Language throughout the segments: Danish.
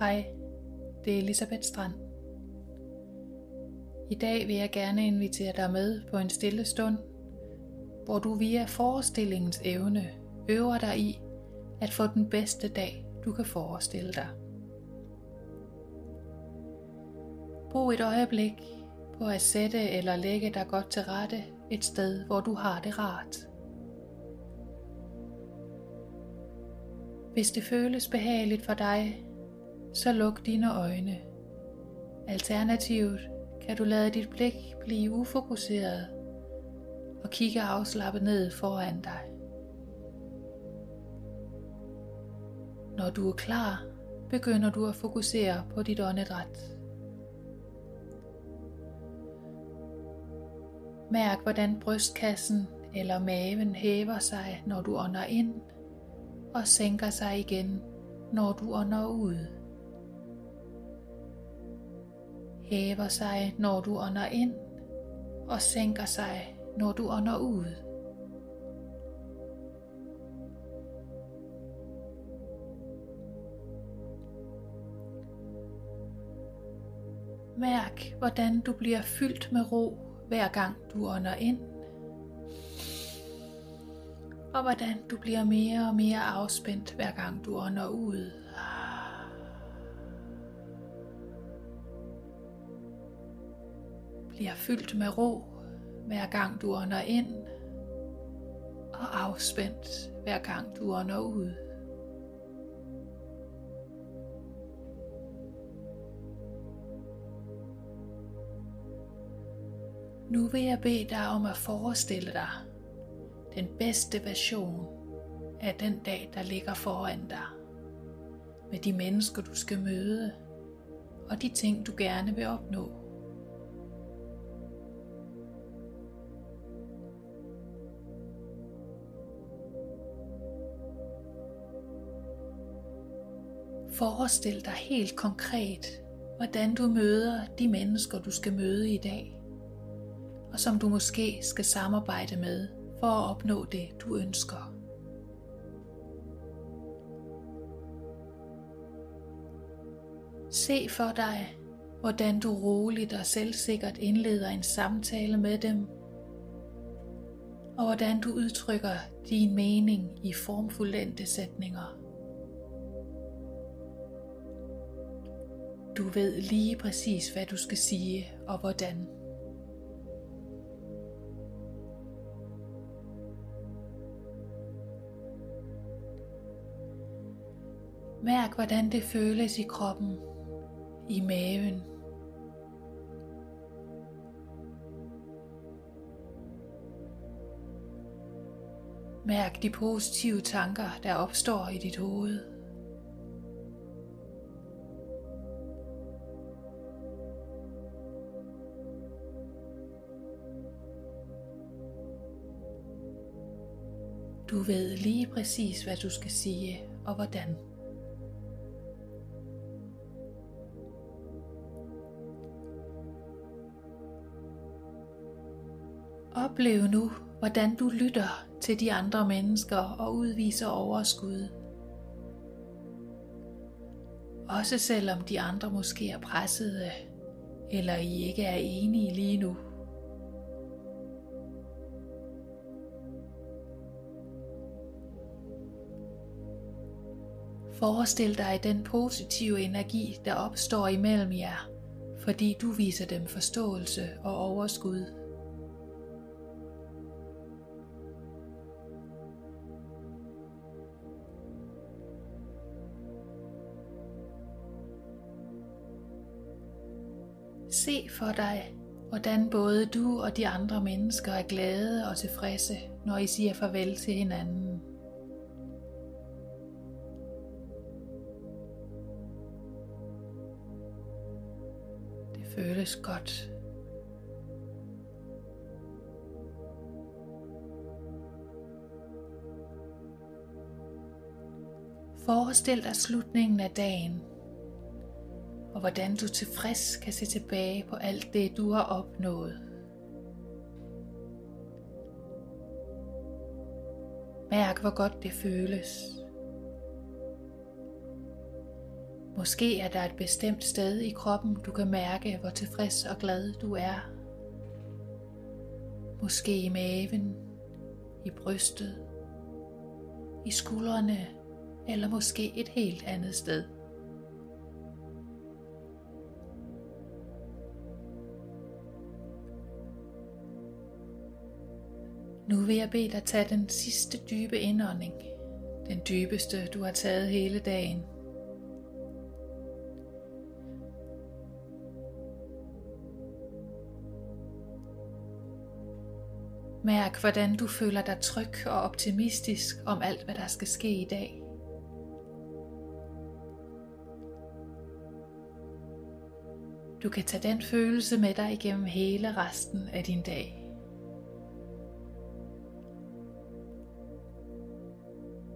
Hej, det er Elisabeth Strand. I dag vil jeg gerne invitere dig med på en stille stund, hvor du via forestillingens evne øver dig i at få den bedste dag, du kan forestille dig. Brug et øjeblik på at sætte eller lægge dig godt til rette et sted, hvor du har det rart. Hvis det føles behageligt for dig, så luk dine øjne. Alternativt kan du lade dit blik blive ufokuseret og kigge afslappet ned foran dig. Når du er klar, begynder du at fokusere på dit åndedræt. Mærk, hvordan brystkassen eller maven hæver sig, når du ånder ind, og sænker sig igen, når du ånder ud. Hæver sig, når du ånder ind, og sænker sig, når du ånder ud. Mærk, hvordan du bliver fyldt med ro hver gang du ånder ind, og hvordan du bliver mere og mere afspændt hver gang du ånder ud. Bliver fyldt med ro hver gang du ånder ind, og afspændt hver gang du ånder ud. Nu vil jeg bede dig om at forestille dig den bedste version af den dag, der ligger foran dig. Med de mennesker, du skal møde, og de ting, du gerne vil opnå. Forestil dig helt konkret, hvordan du møder de mennesker, du skal møde i dag og som du måske skal samarbejde med for at opnå det, du ønsker. Se for dig, hvordan du roligt og selvsikkert indleder en samtale med dem, og hvordan du udtrykker din mening i formfuldendte sætninger. Du ved lige præcis, hvad du skal sige og hvordan. Mærk, hvordan det føles i kroppen, i maven. Mærk de positive tanker, der opstår i dit hoved. Du ved lige præcis, hvad du skal sige og hvordan. Oplev nu, hvordan du lytter til de andre mennesker og udviser overskud. Også selvom de andre måske er pressede, eller I ikke er enige lige nu. Forestil dig den positive energi, der opstår imellem jer, fordi du viser dem forståelse og overskud. Se for dig, hvordan både du og de andre mennesker er glade og tilfredse, når I siger farvel til hinanden. Føles godt. Forestil dig slutningen af dagen og hvordan du tilfreds kan se tilbage på alt det, du har opnået. Mærk, hvor godt det føles. Måske er der et bestemt sted i kroppen, du kan mærke, hvor tilfreds og glad du er. Måske i maven, i brystet, i skuldrene eller måske et helt andet sted. Nu vil jeg bede dig tage den sidste dybe indånding, den dybeste du har taget hele dagen. Mærk, hvordan du føler dig tryg og optimistisk om alt, hvad der skal ske i dag. Du kan tage den følelse med dig igennem hele resten af din dag.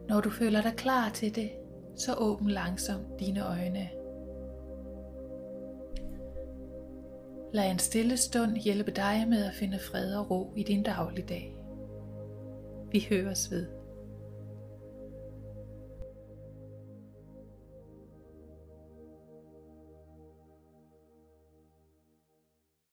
Når du føler dig klar til det, så åbn langsomt dine øjne. Lad en stille stund hjælpe dig med at finde fred og ro i din dagligdag. Vi høres ved.